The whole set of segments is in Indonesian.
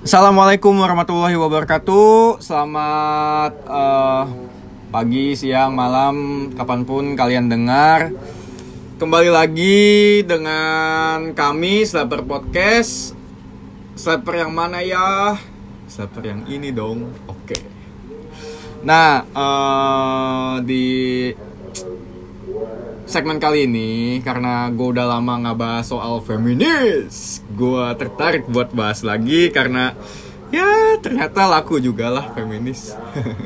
Assalamualaikum warahmatullahi wabarakatuh. Selamat eh, pagi, siang, malam, kapan pun kalian dengar. Kembali lagi dengan kami Slaper Podcast. Slaper yang mana ya? Slaper yang ini dong. Oke. Nah, eh, di segmen kali ini karena gue udah lama nggak bahas soal feminis. Gue tertarik buat bahas lagi karena ya ternyata laku juga lah feminis.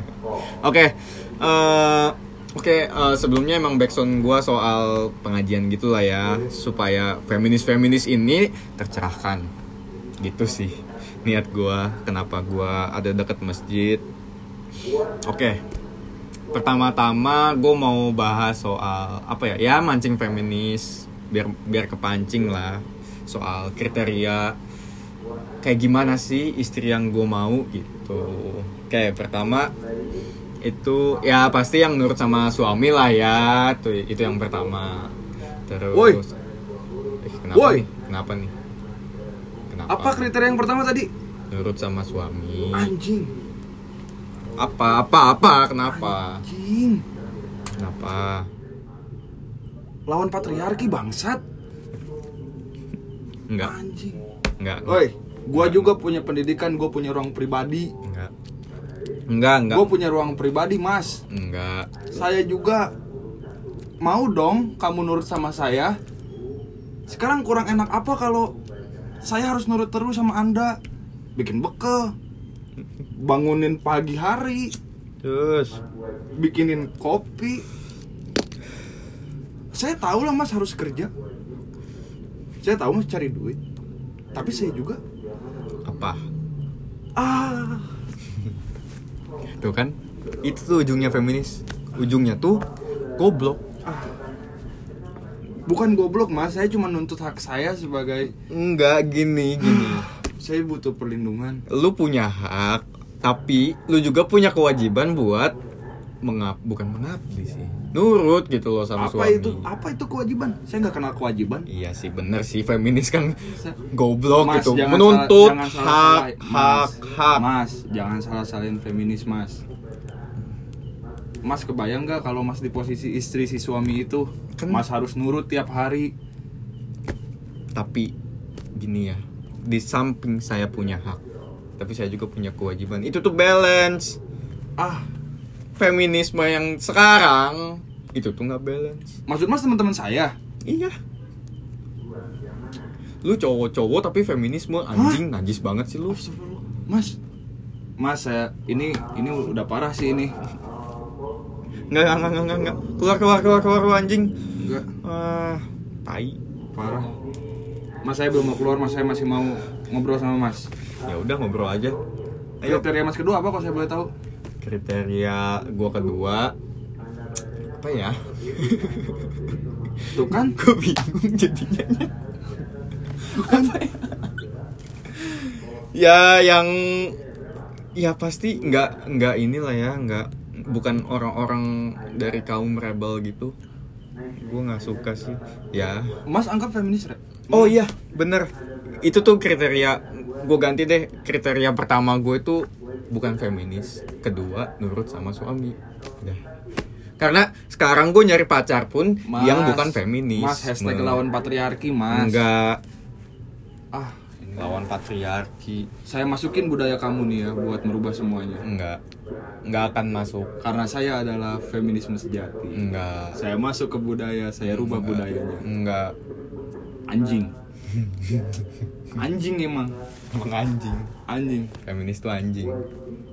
Oke eh, oke eh, sebelumnya emang backsound gue soal pengajian gitulah ya supaya feminis feminis ini tercerahkan. Gitu sih niat gue kenapa gue ada deket masjid. Oke pertama-tama gue mau bahas soal apa ya ya mancing feminis biar biar kepancing lah soal kriteria kayak gimana sih istri yang gue mau gitu kayak pertama itu ya pasti yang nurut sama suami lah ya tuh itu yang pertama terus Woi. Eh, kenapa Woi. nih kenapa nih kenapa Apa kriteria yang pertama tadi? nurut sama suami Anjing. Apa apa apa kenapa Anjing. kenapa Lawan patriarki bangsat. enggak Anjing. enggak Woi, gua juga punya pendidikan, gua punya ruang pribadi. Enggak. Enggak, enggak. Gua punya ruang pribadi, Mas. Enggak. Saya juga mau dong kamu nurut sama saya. Sekarang kurang enak apa kalau saya harus nurut terus sama Anda? Bikin bekal. Bangunin pagi hari, Terus bikinin kopi. Saya tahu lah Mas harus kerja. Saya tahu Mas cari duit. Tapi saya juga apa? ah Tuh kan? Itu tuh ujungnya feminis. Ujungnya tuh goblok. bukan goblok Mas, saya cuma nuntut hak saya sebagai Enggak gini, gini. Saya butuh perlindungan. Lu punya hak, tapi lu juga punya kewajiban buat mengap bukan mengabdi sih. Nurut gitu loh sama apa suami. itu? Apa itu kewajiban? Saya nggak kenal kewajiban. Iya sih bener sih feminis kan Saya- goblok Mas, gitu jangan menuntut salah- jangan hak salah-salahin. hak Mas, hak Mas, jangan salah salahin feminis, Mas. Mas kebayang nggak kalau Mas di posisi istri si suami itu, Kan- Mas harus nurut tiap hari. tapi gini ya di samping saya punya hak tapi saya juga punya kewajiban. Itu tuh balance. Ah, feminisme yang sekarang itu tuh nggak balance. Maksud Mas teman-teman saya? iya. Lu cowok-cowok tapi feminisme anjing najis banget sih lu. Mas, Mas saya ini ini udah parah sih ini. nggak nggak nggak nggak nggak. Keluar keluar keluar keluar lu anjing. Enggak ah tai. Parah. Mas saya belum mau keluar, Mas saya masih mau ngobrol sama Mas. ya udah ngobrol aja ayo Kriteria Mas kedua apa kalau saya boleh tahu? kriteria gua kedua apa ya Tuh kan? gue bingung jadinya apa ya? ya yang ya pasti nggak nggak inilah ya nggak bukan orang-orang dari kaum rebel gitu gue nggak suka sih ya Mas anggap feminis, Rek? Oh iya bener. Itu tuh kriteria gue ganti deh. Kriteria pertama gue itu bukan feminis kedua nurut sama suami. Udah. Karena sekarang gue nyari pacar pun Mas, yang bukan feminis. Mas hashtag lawan patriarki, Mas. enggak. Ah, ini lawan patriarki. Saya masukin budaya kamu nih ya buat merubah semuanya. enggak. Enggak akan masuk. Karena saya adalah feminisme sejati. enggak. Saya masuk ke budaya, saya rubah budayanya. enggak Anjing. Anjing emang. emang anjing Anjing. feminis tuh anjing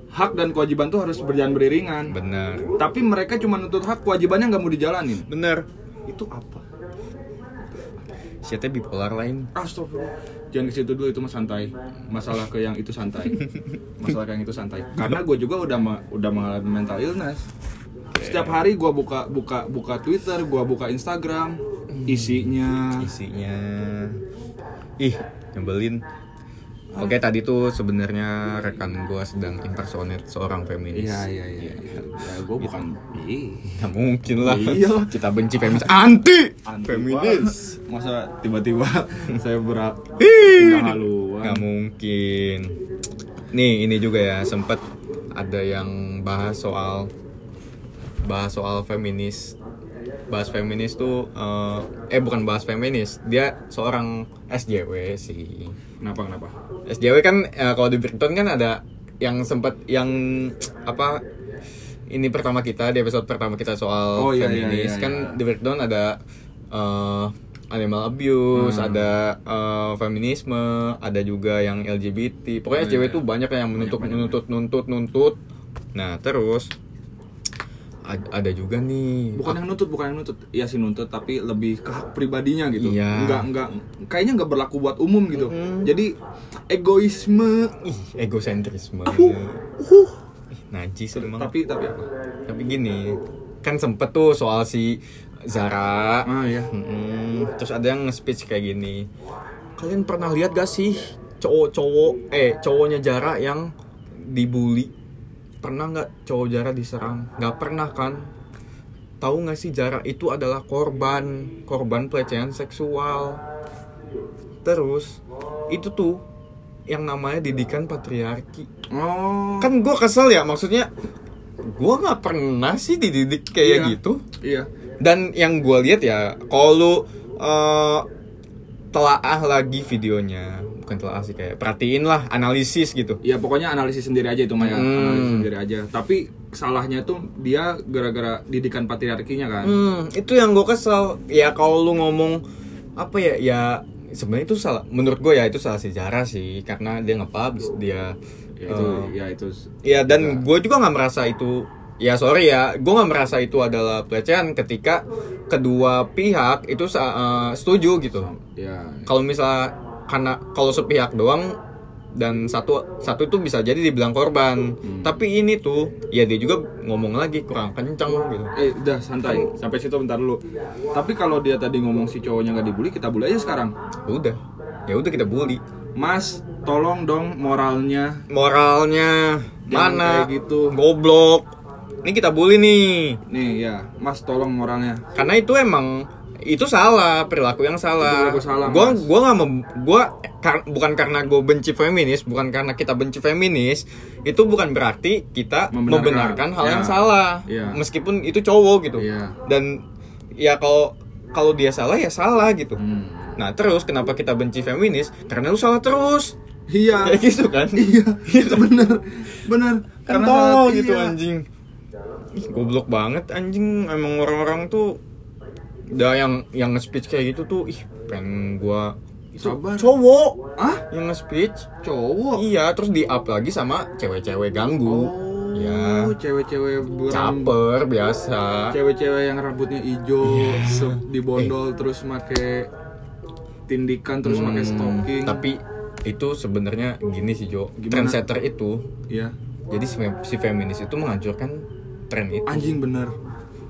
Hak dan kewajiban tuh harus berjalan beriringan. bener Tapi mereka cuma nuntut hak, kewajibannya nggak mau dijalanin. bener Itu apa? siapa bipolar lain Astagfirullah. Jangan ke situ dulu itu mas santai. Masalah ke yang itu santai. Masalah ke yang itu santai. Karena gue juga udah ma- udah mengalami mental illness. Setiap hari gue buka buka buka Twitter, gue buka Instagram, isinya isinya ih nyebelin Oke tadi tuh sebenarnya rekan gue sedang impersonate seorang feminis. Iya iya iya. Ya, gue bukan. Ih. Ya mungkin lah. Iya. Kita benci feminis. Anti, Anti feminis. banget. Masa tiba-tiba saya berat Ih, haluan. Nggak mungkin. nih ini juga ya sempet ada yang bahas soal bahas soal feminis bahas feminis tuh eh, eh bukan bahas feminis dia seorang SJW sih Kenapa kenapa? SJW kan eh, kalau di Breakdown kan ada yang sempat yang apa ini pertama kita di episode pertama kita soal Oh, iya, iya, feminis iya, kan iya. di Breakdown ada eh, animal abuse, Hmm. ada eh, feminisme, ada juga yang LGBT. Pokoknya Oh, SJW iya. tuh banyak yang menuntut banyak, menuntut nuntut nuntut. Nah, terus ada juga nih Bukan yang nuntut, bukan yang nuntut. Iya sih nuntut, tapi lebih ke hak pribadinya gitu. Iya. Enggak, enggak, kayaknya enggak berlaku buat umum gitu. Mm-mm. Jadi egoisme. ih egosentrisme. Uh, Ih, najis emang. Tapi tapi apa? Tapi gini, kan sempet tuh soal si Zara. Ah ya. Mm-mm. Terus ada yang nge-speech kayak gini. Kalian pernah lihat gak sih cowok-cowok eh cowoknya Zara yang dibully? Pernah nggak cowok Zara diserang? Nggak pernah kan? Tahu nggak sih Zara itu adalah korban, korban pelecehan seksual. Terus itu tuh yang namanya didikan patriarki Oh. kan gue kesel ya maksudnya gue nggak pernah sih dididik kayak Iya. gitu Iya. dan yang gue lihat ya kalau lu eh, telaah lagi videonya bukan telaah sih kayak perhatiin lah analisis gitu Ya pokoknya analisis sendiri aja itu Maya, Hmm. analisis sendiri aja. Tapi salahnya tuh dia gara-gara didikan patriarkinya kan. hmm, itu yang gue kesel ya kalau lu ngomong apa ya ya sebenarnya itu salah menurut gue ya itu salah sejarah sih karena dia nge-publish dia Ya itu eh, ya itu. Ya dan gue juga nggak merasa itu ya sorry ya gue nggak merasa itu adalah pelecehan ketika kedua pihak itu eh, setuju gitu. Ya. Kalau misal karena kalau sepihak doang dan satu satu itu bisa jadi dibilang korban. Tapi ini tuh ya dia juga ngomong lagi kurang kenceng gitu. Eh udah santai. Sampai situ bentar dulu. Tapi kalau dia tadi ngomong si cowoknya nggak dibully, kita bully aja sekarang. Udah ya udah kita bully. Mas, tolong dong moralnya. Moralnya Jangan mana? kayak gitu. Goblok. Ini kita bully nih. Nih ya, Mas tolong moralnya. karena itu emang itu salah perilaku yang salah. Perilaku salah, Gua Mas. gua nggak mem- gua kar- bukan karena gue benci feminis, bukan karena kita benci feminis, itu bukan berarti kita Membenarkan. membenarkan, hal Ya. yang salah. Ya. Meskipun itu cowok gitu. Iya. Dan ya kalau kalau dia salah ya salah gitu. Hmm. Nah, terus kenapa kita benci feminis? Karena lu salah terus. Iya. Kayak gitu kan? Iya, itu bener, bener. kan Karena tolol gitu iya. anjing Ih, goblok banget anjing emang orang-orang tuh udah yang yang nge-speech kayak gitu tuh ih pengen gua itu Sabar. cowok Ah, yang nge-speech cowok. iya terus di up lagi sama cewek-cewek ganggu Oh, ya cewek-cewek caper biasa Cewek-cewek yang rambutnya hijau, Iya. se- dibondol terus make tindikan terus make Hmm, stocking. tapi itu sebenarnya gini sih Jo Gimana? trendsetter itu ya, jadi si, si feminis itu menghancurkan tren itu anjing bener.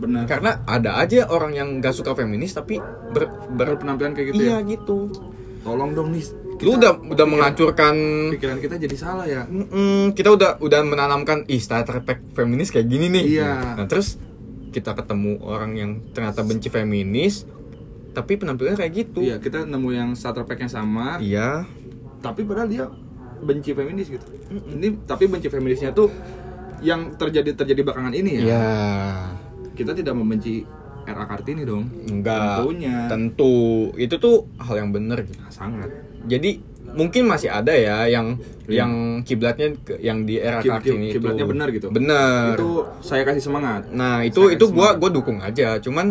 Bener. karena ada aja orang yang gak suka feminis tapi ber, ber- Berpenampilan kayak gitu iya ya. gitu Tolong dong nih. lu udah udah menghancurkan pikiran kita jadi salah ya. Mm-mm, kita udah udah menanamkan ih starter pack feminis kayak gini nih Iya. nah terus kita ketemu orang yang ternyata benci feminis tapi penampilannya kayak gitu Iya, kita nemu yang starter pack yang sama, iya tapi padahal dia benci feminis gitu. Ini tapi benci feminisnya tuh yang terjadi terjadi belakangan ini ya. iya Kita tidak membenci RA Kartini dong. enggak Tentunya. tentu itu tuh hal yang bener gitu Sangat. jadi mungkin masih ada ya yang Iya. yang kiblatnya yang di era Kib- Kartini itu kiblatnya benar gitu. bener Itu saya kasih semangat. Nah itu Saya itu gua semangat. gua dukung aja. Cuman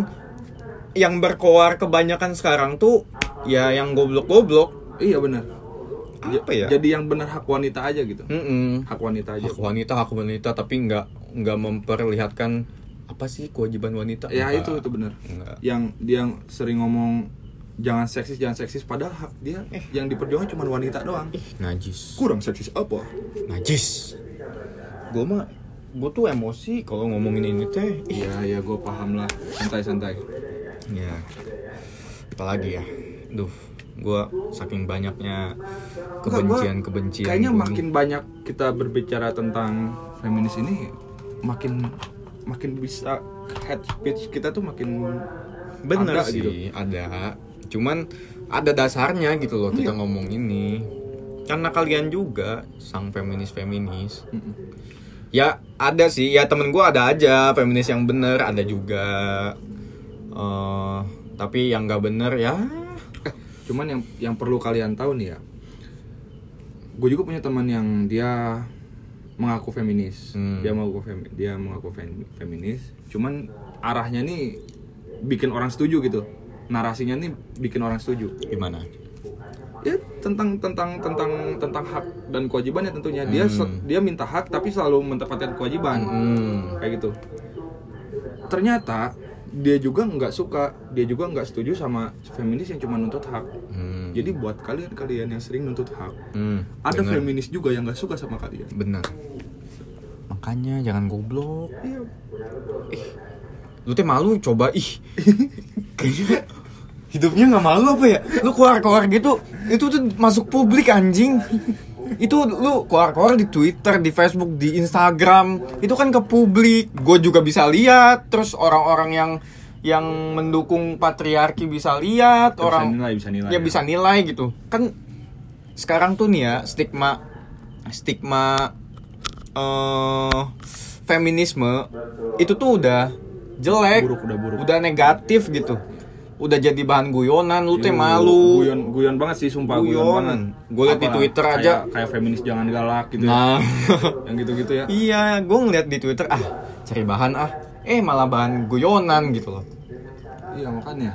yang berkoar kebanyakan sekarang tuh ya yang goblok-goblok. Iya benar. Apa ya? Jadi yang benar hak wanita aja gitu. Mm-mm. Hak wanita aja. Hak wanita hak wanita tapi nggak nggak memperlihatkan apa sih kewajiban wanita? Ya Nggak. itu itu benar. Yang dia yang sering ngomong jangan seksis jangan seksis padahal hak dia Eh. yang diperjuangkan cuma wanita doang. Ih, najis. Kurang seksis apa? Najis. Gue mah gue tuh emosi kalau ngomongin ini teh. Iya ya gue paham lah. Santai santai. Ya. Apalagi ya. Duh, gue saking banyaknya kebencian-kebencian. Kayaknya gua nih. makin banyak kita berbicara tentang feminis ini makin makin bisa head speech kita tuh makin Bener ada sih, gitu. ada. Cuman ada dasarnya gitu loh kita Iya. ngomong ini. karena kalian juga sang feminis feminis ya ada sih ya temen gue ada aja feminis yang bener ada juga eh tapi yang nggak bener ya Cuman yang yang perlu kalian tahu nih ya. Gue juga punya teman yang dia mengaku feminis. Hmm. Dia mengaku femi- dia mengaku fem- feminis. Cuman arahnya nih bikin orang setuju gitu. Narasinya nih bikin orang setuju. gimana Ya tentang tentang tentang tentang hak dan kewajibannya tentunya. Dia Hmm. dia minta hak tapi selalu menempatkan kewajiban. hmm. Kayak gitu. Ternyata dia juga nggak suka, dia juga nggak setuju sama feminis yang cuma nuntut hak. Hmm. Jadi buat kalian-kalian yang sering nuntut hak, Hmm, ada bener. feminis juga yang gak suka sama kalian. bener makanya jangan goblok Iya. lu teh malu coba ih kayaknya hidupnya nggak malu apa ya lu keluar keluar gitu itu tuh masuk publik anjing itu lu keluar keluar di Twitter di Facebook di Instagram. Itu kan ke publik. Gue juga bisa lihat. Terus orang-orang yang yang mendukung patriarki bisa lihat. Bisa orang nilai, bisa nilai, ya ya. bisa nilai gitu. Kan sekarang tuh nih ya stigma stigma eh feminisme itu tuh udah jelek Buruk, udah buruk. udah negatif gitu udah jadi bahan guyonan lu teh Yuh, malu Guyon, guyon banget sih, sumpah guyon, Guyon. banget. Gua liat di Twitter kayak- aja. Kayak feminis jangan galak gitu nah ya. Yang gitu-gitu ya. iya gue ngeliat di twitter ah cari bahan ah eh malah bahan guyonan gitu loh Iya makanya.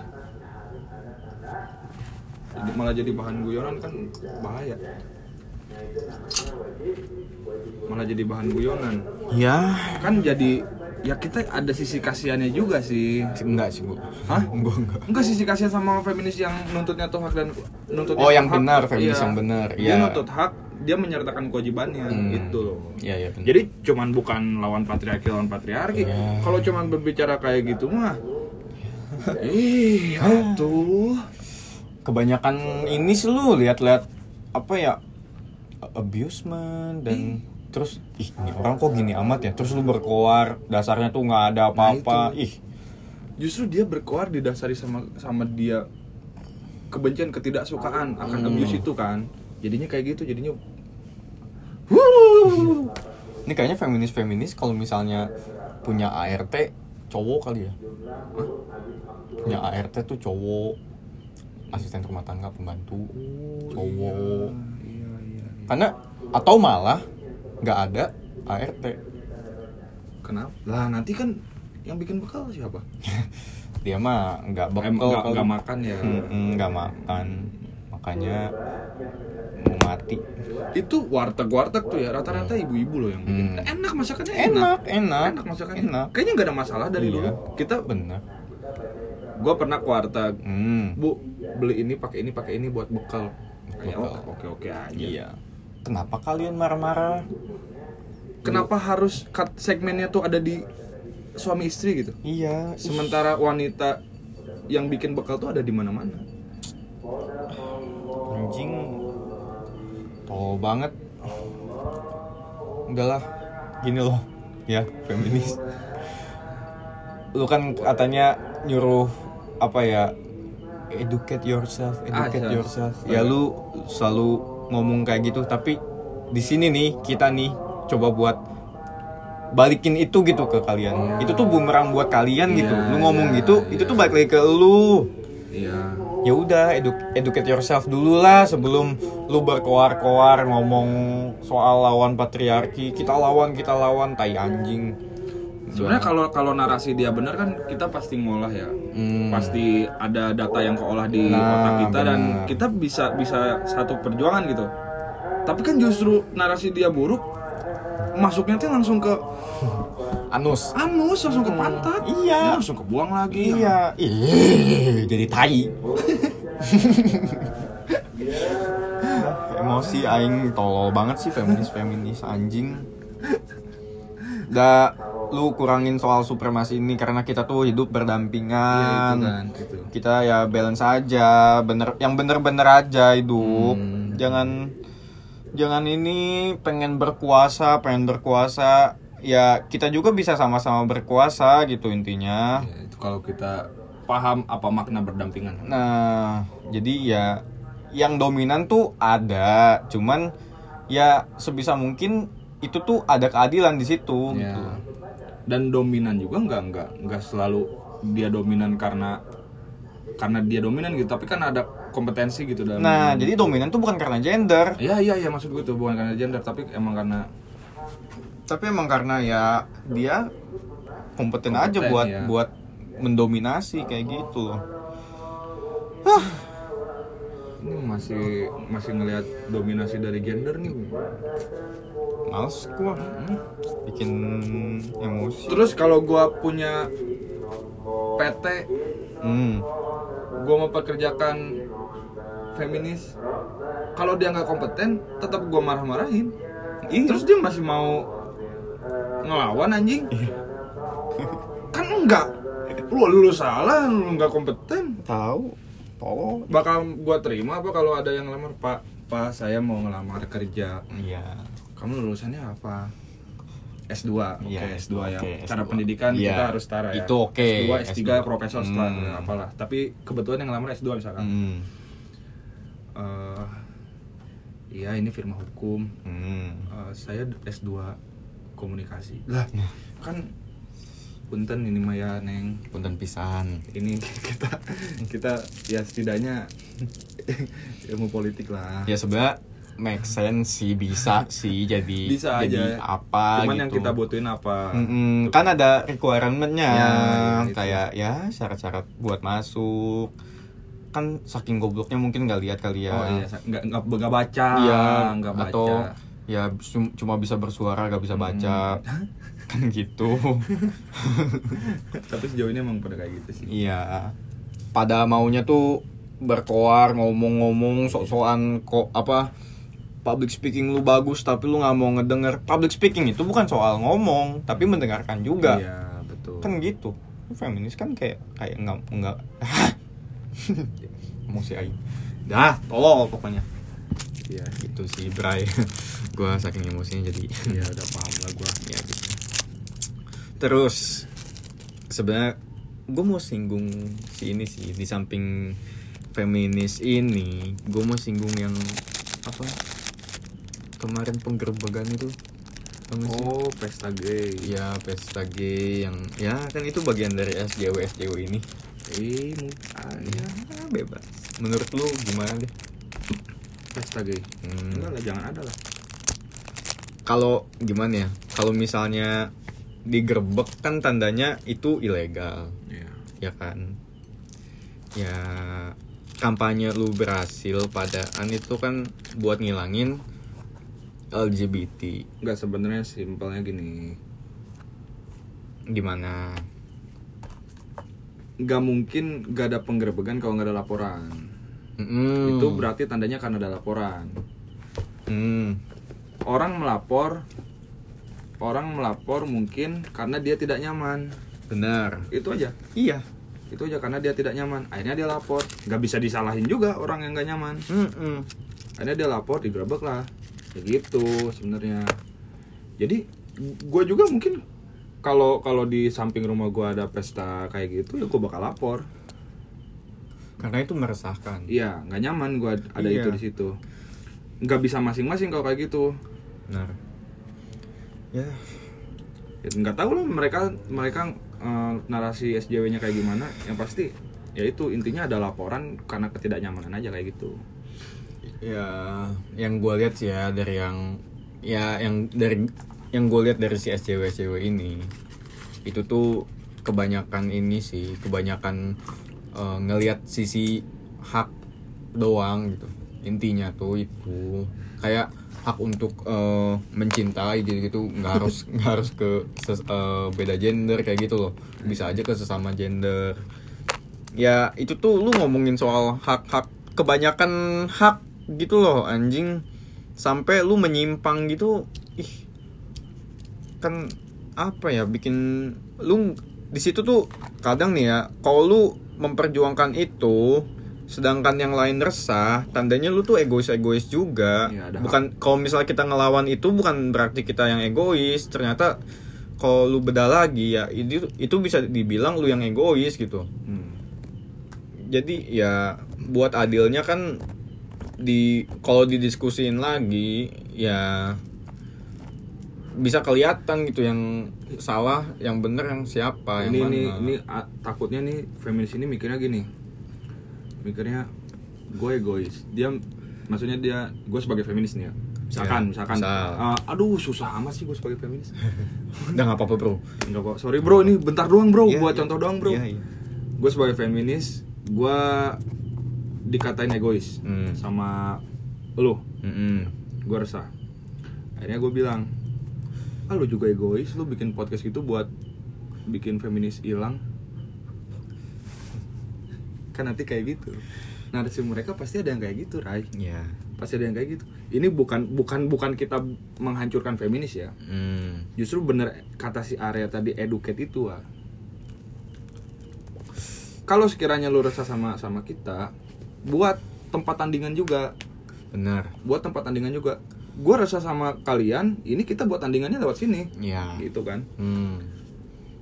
Jadi malah jadi bahan guyonan kan bahaya. Malah jadi bahan guyonan. ya Kan jadi ya kita ada sisi kasihannya juga sih. enggak sih gue Hah? enggak Enggak sih sih kasihan sama feminis yang nuntutnya tuh hak dan nuntutnya Oh, yang tuh hak. benar, feminis yang benar, Dia iya. nuntut hak, dia menyertakan kewajibannya Hmm. gitu loh. iya iya bener. Jadi cuman bukan lawan patriarki lawan patriarki. Iya. Kalau cuman berbicara kayak gitu mah Ih, atuh. kebanyakan ini sih lu lihat-lihat apa ya abusement dan terus ih ini orang kok gini amat ya terus lu berkoar dasarnya tuh nggak ada apa-apa Nah, ih Justru dia berkoar didasari sama sama dia kebencian ketidaksukaan akan Hmm. abuse itu kan. Jadinya kayak gitu, jadinya ini kayaknya feminis feminis kalau misalnya punya ART cowok kali ya Hah? punya ART tuh cowok asisten rumah tangga pembantu cowok Iya, iya, iya. karena atau malah nggak ada ART Kenapa? Lah nanti kan yang bikin bekal siapa? dia mah nggak bekal nggak makan ya. Nggak makan makanya mau mati Itu warteg-warteg tuh ya rata-rata ibu-ibu loh yang bikin. Hmm. Enak masakannya enak enak Enak masakannya. enak Kayaknya nggak ada masalah dari Iya. dulu. Kita bener gua pernah ke warteg. hmm. Bu, beli ini pakai ini pakai ini buat bekal. Oh, oke-oke aja. iya kenapa kalian marah-marah? Kenapa harus cut segmennya tuh ada di suami istri gitu? iya. Sementara wanita yang bikin bekal tuh ada di mana-mana. anjing. Tol banget. Udahlah gini loh. Ya feminis. Lu kan katanya nyuruh apa ya educate yourself educate Ah, yourself. Ya lu selalu ngomong kayak gitu. Tapi di sini nih kita nih coba buat balikin itu gitu ke kalian. Itu tuh bumerang buat kalian gitu. Iya, lu ngomong iya, gitu iya. itu tuh balik lagi ke lu. Iya. ya udah edu- educate yourself dulu lah sebelum lu berkoar-koar ngomong soal lawan patriarki. Kita lawan kita lawan tai anjing Sebenarnya kalau kalau narasi dia benar kan kita pasti ngolah ya. Hmm. Pasti ada data yang keolah di Nah, otak kita dan benar. kita bisa bisa satu perjuangan gitu. Tapi kan justru narasi dia buruk masuknya tuh langsung ke anus anus, langsung ke pantat. Iya. Ya, langsung kebuang lagi. iya ih jadi tai emosi aing tolol banget sih feminis feminis anjing da lu kurangin soal supremasi ini karena kita tuh hidup berdampingan itu kan, gitu. kita ya balance aja bener yang bener-bener aja hidup Hmm. jangan jangan ini pengen berkuasa pengen berkuasa ya kita juga bisa sama-sama berkuasa gitu intinya Ya, itu kalau kita paham apa makna berdampingan. nah jadi ya yang dominan tuh ada cuman ya sebisa mungkin itu tuh ada keadilan di situ Ya. gitu Dan dominan juga nggak nggak nggak selalu dia dominan karena karena dia dominan gitu, tapi kan ada kompetensi gitu dalam. nah jadi dominan tuh bukan karena gender Iya iya iya maksud gue tuh bukan karena gender tapi emang karena tapi emang karena ya dia kompeten, aja Kompeten, buat ya. buat mendominasi kayak gitu loh ini masih masih ngelihat dominasi dari gender nih. males gua Hmm, bikin emosi Terus kalau gua punya PT, hmm. gua mau pekerjakan feminis. Kalau dia nggak kompeten, tetap gua marah-marahin. Iya. Terus dia masih mau ngelawan anjing? kan enggak. Lu lu salah, lu nggak kompeten. tahu tolong Bakal gua terima apa kalau ada yang ngelamar, Pak? Pak, saya mau ngelamar kerja. iya Kamu lulusannya apa? S2, oke Iya, S2 ya. oke, Cara S2. pendidikan Iya, kita harus setara ya. itu oke, S2, S3, S2. profesor setelah Hmm. apalah. Tapi kebetulan yang ngelamar S2 misalkan. hmm. Eh, iya ini firma hukum. Hmm. Eh, saya S2 komunikasi. Lah, kan punten ini mah ya, Neng. punten pisan Ini kita kita ya setidaknya ilmu politik lah. ya sebenarnya make sense sih bisa sih jadi Bisa jadi aja. apa Cuman gitu yang kita butuhin apa? Mm-mm, kan ada requirement-nya Ya, ya, kayak ya syarat-syarat buat masuk kan saking gobloknya mungkin nggak lihat kali ya Oh iya, nggak nggak nggak baca, Iya, nggak baca. atau ya cum- cuma bisa bersuara nggak bisa baca Hmm. Kan gitu. Tapi sejauh ini emang pada kayak gitu sih. iya. Pada maunya tuh berkoar ngomong-ngomong sok-sokan kok apa public speaking lu bagus tapi lu nggak mau ngedenger. Public speaking itu bukan soal ngomong tapi mendengarkan juga. Iya, betul. kan gitu. Feminis kan kayak kayak nggak nggak. Emosi aing. Dah tolol pokoknya. Iya, gitu sih Bray. Gua saking emosinya jadi. Iya udah paham lah gua. ya gitu terus sebenarnya gue mau singgung si ini sih di samping feminis ini gue mau singgung yang apa kemarin penggerbegan itu nggak sih? Oh, pesta gay. ya pesta gay yang ya kan itu bagian dari SJW SJW ini Eh, mu- ah, ya bebas menurut lu gimana deh pesta gay. Hmm. Enggak lah, jangan ada lah. kalau gimana ya kalau misalnya digerebek kan tandanya itu ilegal Iya. ya kan ya kampanye lu berhasil padaan itu kan buat ngilangin LGBT Enggak sebenarnya simpelnya gini. gimana Nggak mungkin gak ada penggerebekan kalau nggak ada laporan. Mm-mm. Itu berarti tandanya karena ada laporan. Hmm. Orang melapor, orang melapor mungkin karena dia tidak nyaman. benar. Itu aja. iya. Itu aja karena dia tidak nyaman. Akhirnya dia lapor. Nggak bisa disalahin juga orang yang nggak nyaman. Mm-mm. akhirnya dia lapor digerebek lah. Kayak gitu sebenarnya. Jadi gue juga mungkin kalau kalau di samping rumah gue ada pesta kayak gitu ya gue bakal lapor. Karena itu meresahkan. Iya nggak nyaman gue ada Iya. itu di situ. Nggak bisa masing-masing kalau kayak gitu. Benar ya. Ya, nggak tahu lah mereka mereka eh, narasi SJW-nya kayak gimana. Yang pasti ya itu intinya ada laporan karena ketidaknyamanan aja kayak gitu. Ya yang gue lihat sih ya dari yang ya yang dari yang gue lihat dari si SJW SJW ini itu tuh kebanyakan ini sih kebanyakan eh, ngelihat sisi hak doang gitu. Intinya tuh itu. Kayak hak untuk eh, mencintai gitu gitu nggak harus nggak harus ke ses- eh, beda gender kayak gitu loh. Bisa aja ke sesama gender. Ya itu tuh lu ngomongin soal hak-hak kebanyakan hak gitu loh anjing. Sampai lu menyimpang gitu ih. Kan apa ya bikin lu di situ tuh kadang nih ya kalau lu memperjuangkan itu sedangkan yang lain resah tandanya lu tuh egois egois juga hak. bukan kalau misalnya kita ngelawan itu bukan berarti kita yang egois ternyata kalau lu beda lagi ya itu itu bisa dibilang lu yang egois gitu Hmm. jadi ya buat adilnya kan di kalau didiskusin lagi ya bisa kelihatan gitu yang salah yang bener yang siapa ini yang ini mana. ini ah, takutnya nih feminis ini mikirnya gini mikirnya gue egois dia maksudnya dia gue sebagai feminis nih ya misalkan Ya, misalkan misal. ah, aduh susah amat sih gue sebagai feminis udah nggak apa-apa bro enggak kok sorry bro ini bentar doang bro Iya, buat iya. contoh doang bro Iya, iya. gue sebagai feminis gue dikatain egois Hmm. sama lu Mm-mm. gue resah akhirnya gue bilang ah lu juga egois lu bikin podcast gitu buat bikin feminis hilang kan nanti kayak gitu. Narasi mereka pasti ada yang kayak gitu Rai. Ya pasti ada yang kayak gitu. Ini bukan bukan bukan kita menghancurkan feminis ya. Hmm. justru bener kata si area tadi educate itu ah kalau sekiranya lu resah sama sama kita buat tempat tandingan juga. Benar. Buat tempat tandingan juga. Gue resah sama kalian ini kita buat tandingannya lewat sini. Ya gitu kan. Hmm.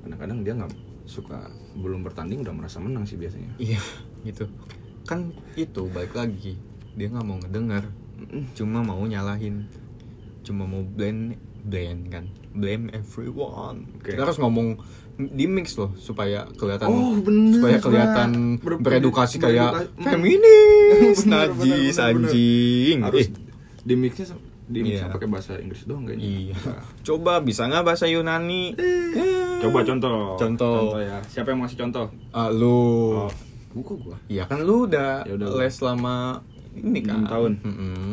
kadang-kadang dia nggak suka belum bertanding udah merasa menang sih biasanya. Iya gitu. Kan itu balik lagi dia nggak mau ngedengar cuma mau nyalahin cuma mau blame blame kan? Blame everyone. Oke. kita harus ngomong di mix loh supaya kelihatan Oh, bener, supaya kelihatan Ber- beredukasi kayak bereduka- feminis. Najis anjing. Harus Eh, di mixnya di mixnya Iya. pakai bahasa Inggris doang kayaknya. Iya. Coba bisa nggak bahasa Yunani? Eh. Coba contoh Contoh. ya siapa yang mau ngasih contoh Ah, lu oh buku gua Iya kan lu udah, Ya udah. les selama ini kan Enam tahun. Mm-mm.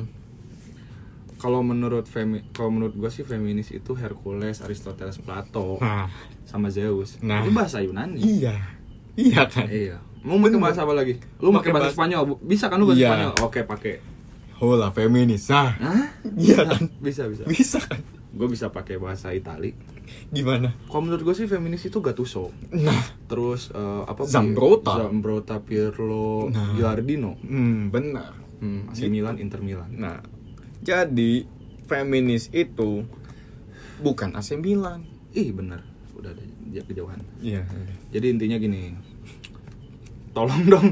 kalau menurut femi kalau menurut gua sih feminis itu Hercules Aristoteles Plato Nah, sama Zeus Nah. itu bahasa Yunani iya. Iya kan? Iya. Mau pakai bahasa apa lagi? Lu pakai bahasa bahasa- Spanyol? Bu- Bisa kan lu bahasa Iya. Spanyol? Oke, pakai. Hola feminis. Ah. Hah? Iya kan? Bisa, bisa. Bisa kan? Gue bisa pakai bahasa Itali. Gimana? Kalau menurut gue sih feminis itu Gattuso. Nah, Terus eh, apa? Zambrotta. Zambrotta, Pirlo, Nah. Gilardino. hmm, benar. Hmm, AC Milan, Inter Milan. Nah, jadi feminis itu bukan AC Milan. Ih, bener. Udah ada kejauhan. Iya. Jadi intinya gini. Tolong dong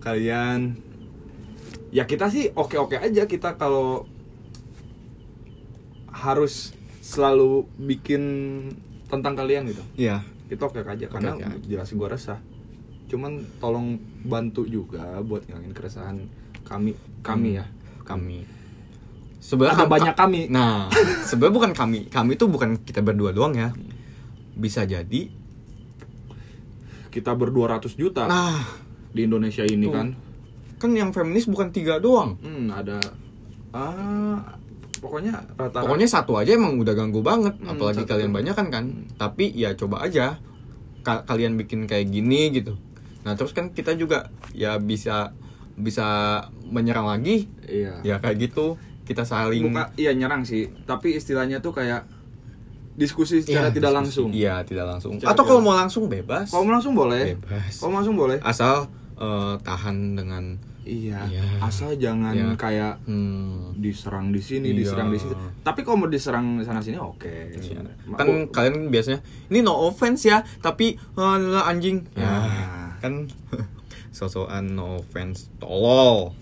kalian ya kita sih oke-oke aja kita kalau harus selalu bikin tentang kalian gitu. Iya. Itu oke aja karena Oke-oke aja. jelas gua resah. Cuman tolong bantu juga buat ngilangin keresahan kami kami ya. Kami. Sebenarnya kam- banyak kami. Nah, sebenarnya bukan kami. Kami itu bukan kita berdua doang ya. Bisa jadi. Kita ber-200 juta Nah, di Indonesia ini Tuh. kan. kan yang feminis bukan tiga doang. Hmm, ada ah pokoknya rata-rata Pokoknya satu aja emang udah ganggu banget, Hmm, apalagi satu. kalian banyak kan kan. Tapi ya coba aja ka- kalian bikin kayak gini gitu. Nah terus kan kita juga ya bisa bisa menyerang lagi, iya. ya kayak gitu. Kita saling Buka, iya nyerang sih, tapi istilahnya tuh kayak diskusi Iya, secara tidak diskusi. langsung. Iya tidak langsung. Secara Atau kalau mau langsung bebas. Kalau mau langsung boleh. Bebas. Kalau mau langsung boleh. Asal eh, tahan dengan Iya. Iya. Asal jangan Iya. kayak hmm, diserang di sini, Iya. diserang di sini. Tapi kalau mau diserang sana sini oke. Iya. sebenarnya. Kan Oh, kalian biasanya ini no offense ya, tapi adalah anjing. Ya, Ah. kan sosokan no offense tolol.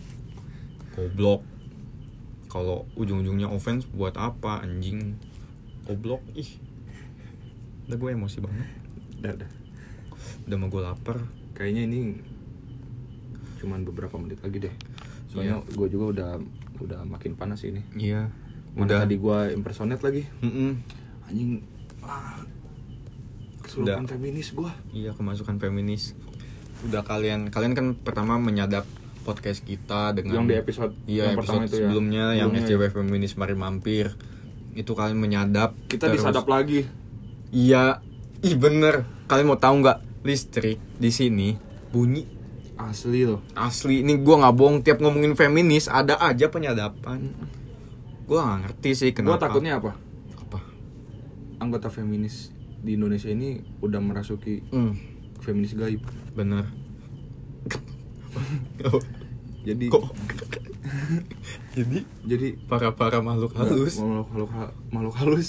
Goblok. Kalau ujung-ujungnya offense buat apa anjing? Goblok. Ih. Udah gue emosi banget. udah, udah. Udah mau gue lapar. Kayaknya ini cuman beberapa menit lagi deh. Soalnya gue juga udah udah makin panas ini. Iya. Mana Udah. tadi gue impersonate lagi. Mm-mm. Anjing ah, kesurupan Udah. feminis gue. Iya kemasukan feminis. Udah kalian kalian kan pertama menyadap podcast kita dengan Yang di episode iya yang pertama episode itu ya. sebelumnya yang Sebelumnya SJW feminis mari mampir itu kalian menyadap Kita terus- disadap lagi. iya ih bener kalian mau tahu nggak listrik di sini bunyi Asli loh. asli. Ini gua nggak bohong tiap ngomongin feminis ada aja penyadapan. Gua nggak ngerti sih Gue kenapa. takutnya apa? apa? Anggota feminis di Indonesia ini udah merasuki hmm, feminis gaib. bener Jadi kok? Jadi jadi para para makhluk halus. makhluk makhluk, makhluk halus.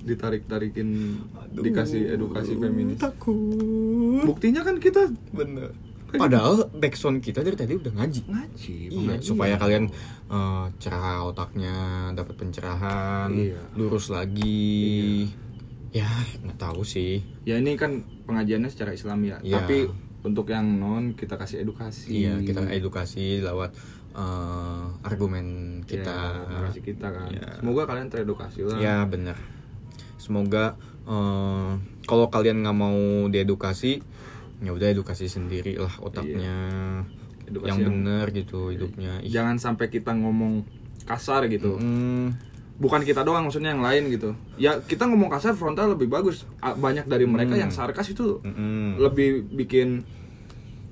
Ditarik tarikin Aduh, dikasih edukasi feminis. takut. Buktinya kan kita bener Padahal backsound kita dari tadi udah ngaji. ngaji Iya, supaya kalian eh, cerah otaknya, dapat pencerahan, Iya. lurus lagi. Ya, nggak tahu sih. ya ini kan pengajiannya secara Islam ya Iya. tapi untuk yang non kita kasih edukasi Iya, kita edukasi lewat eh, argumen kita. Iya, narasi kita kan Iya. semoga kalian teredukasi lah Ya, bener. Semoga eh, kalau kalian nggak mau diedukasi, ya udah edukasi sendiri lah otaknya. Edukasi yang yang- bener gitu hidupnya. Ih. jangan sampai kita ngomong kasar gitu Mm, bukan kita doang maksudnya yang lain gitu ya kita ngomong kasar frontal lebih bagus banyak dari mereka Hmm. yang sarkas itu mm-mm. lebih bikin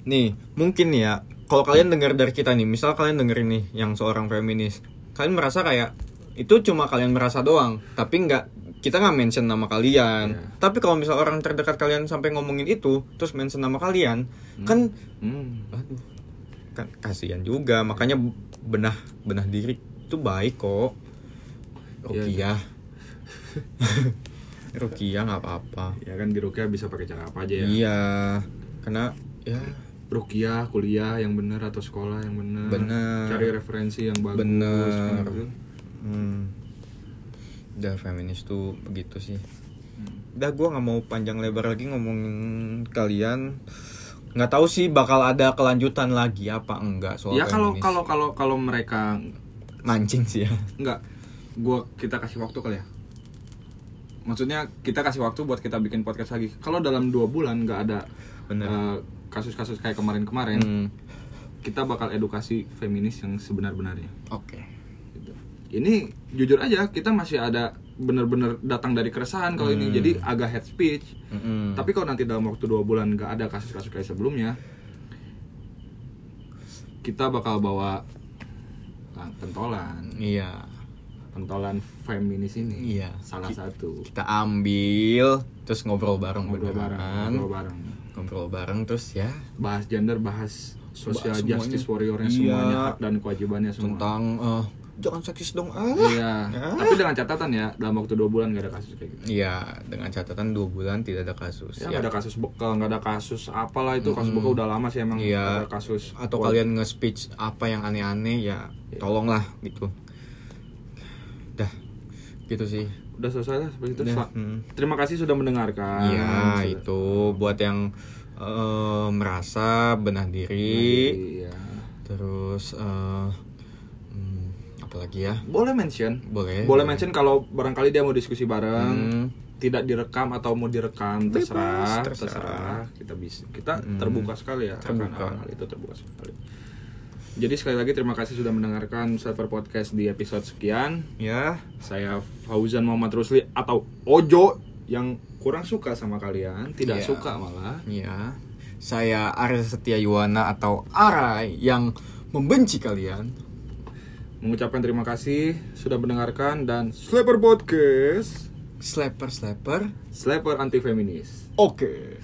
Nih, mungkin ya, kalau kalian dengar dari kita nih, misal kalian dengerin nih yang seorang feminis, kalian merasa kayak itu cuma kalian merasa doang, tapi nggak kita nggak mention nama kalian. Iya. Tapi kalau misal orang terdekat kalian sampai ngomongin itu, terus mention nama kalian, kan, hmm, aduh, kan kasihan juga. Makanya benah benah diri itu baik kok. Iya. Rukiah. Rukiah nggak apa-apa. ya kan di Rukia bisa pakai cara apa aja ya Iya, karena ya Rukiah, kuliah yang benar atau sekolah yang benar. Bener. Cari referensi yang bagus. Bener. kan gitu. Hmm. Udah feminis tuh begitu sih. Hmm. Udah gue nggak mau panjang lebar lagi ngomongin kalian. Nggak tahu sih bakal ada kelanjutan lagi apa enggak soal Ya kalau kalau kalau kalau mereka mancing sih ya. enggak gua kita kasih waktu kali ya. Maksudnya kita kasih waktu buat kita bikin podcast lagi. Kalau dalam dua bulan nggak ada Bener. eh, kasus-kasus kayak kemarin-kemarin, Hmm. kita bakal edukasi feminis yang sebenar-benarnya. Oke. gitu. Ini jujur aja kita masih ada bener-bener datang dari keresahan kalau ini Hmm. jadi agak head speech. Mm-mm. Tapi kalau nanti dalam waktu dua bulan nggak ada kasus-kasus kayak sebelumnya, kita bakal bawa ah, pentolan, iya. pentolan feminis ini. Iya. Salah Ki- satu. Kita ambil terus ngobrol bareng Ngobrol bareng, ngobrol bareng. Ngobrol bareng terus ya Bahas gender, bahas semuanya. justice warriornya Iya. semuanya hak dan kewajibannya semua. tentang eh, jangan seksis dong ah. Iya. Ah. Tapi dengan catatan ya, dalam waktu dua bulan nggak ada kasus kayak gitu. Iya, dengan catatan dua bulan tidak ada kasus. Ya nggak ada kasus bekal, nggak ada kasus apalah itu kasus bekal udah lama sih emang Iya. ada kasus. atau Wah, kalian nge-speech apa yang aneh-aneh ya Iya. tolonglah gitu dah gitu sih udah selesai lah seperti itu. Udah, hmm. Terima kasih sudah mendengarkan. Iya itu buat yang eh, merasa benah diri Iya. terus apa lagi ya Boleh mention. boleh Boleh mention kalau barangkali dia mau diskusi bareng. Hmm. Tidak direkam atau mau direkam Bebas, terserah, terserah. terserah. Kita bisa kita Hmm. terbuka sekali ya akan Terbuka. hal itu terbuka sekali. Jadi sekali lagi terima kasih sudah mendengarkan Server Podcast di episode sekian. ya Saya Fauzan Muhammad Rusli atau Ojo yang kurang suka sama kalian, tidak Iya. suka malah. ya saya Arya Setia Yuwana atau Arai yang membenci kalian Mengucapkan terima kasih sudah mendengarkan dan Slapper Podcast, slapper slapper Slapper anti feminis. oke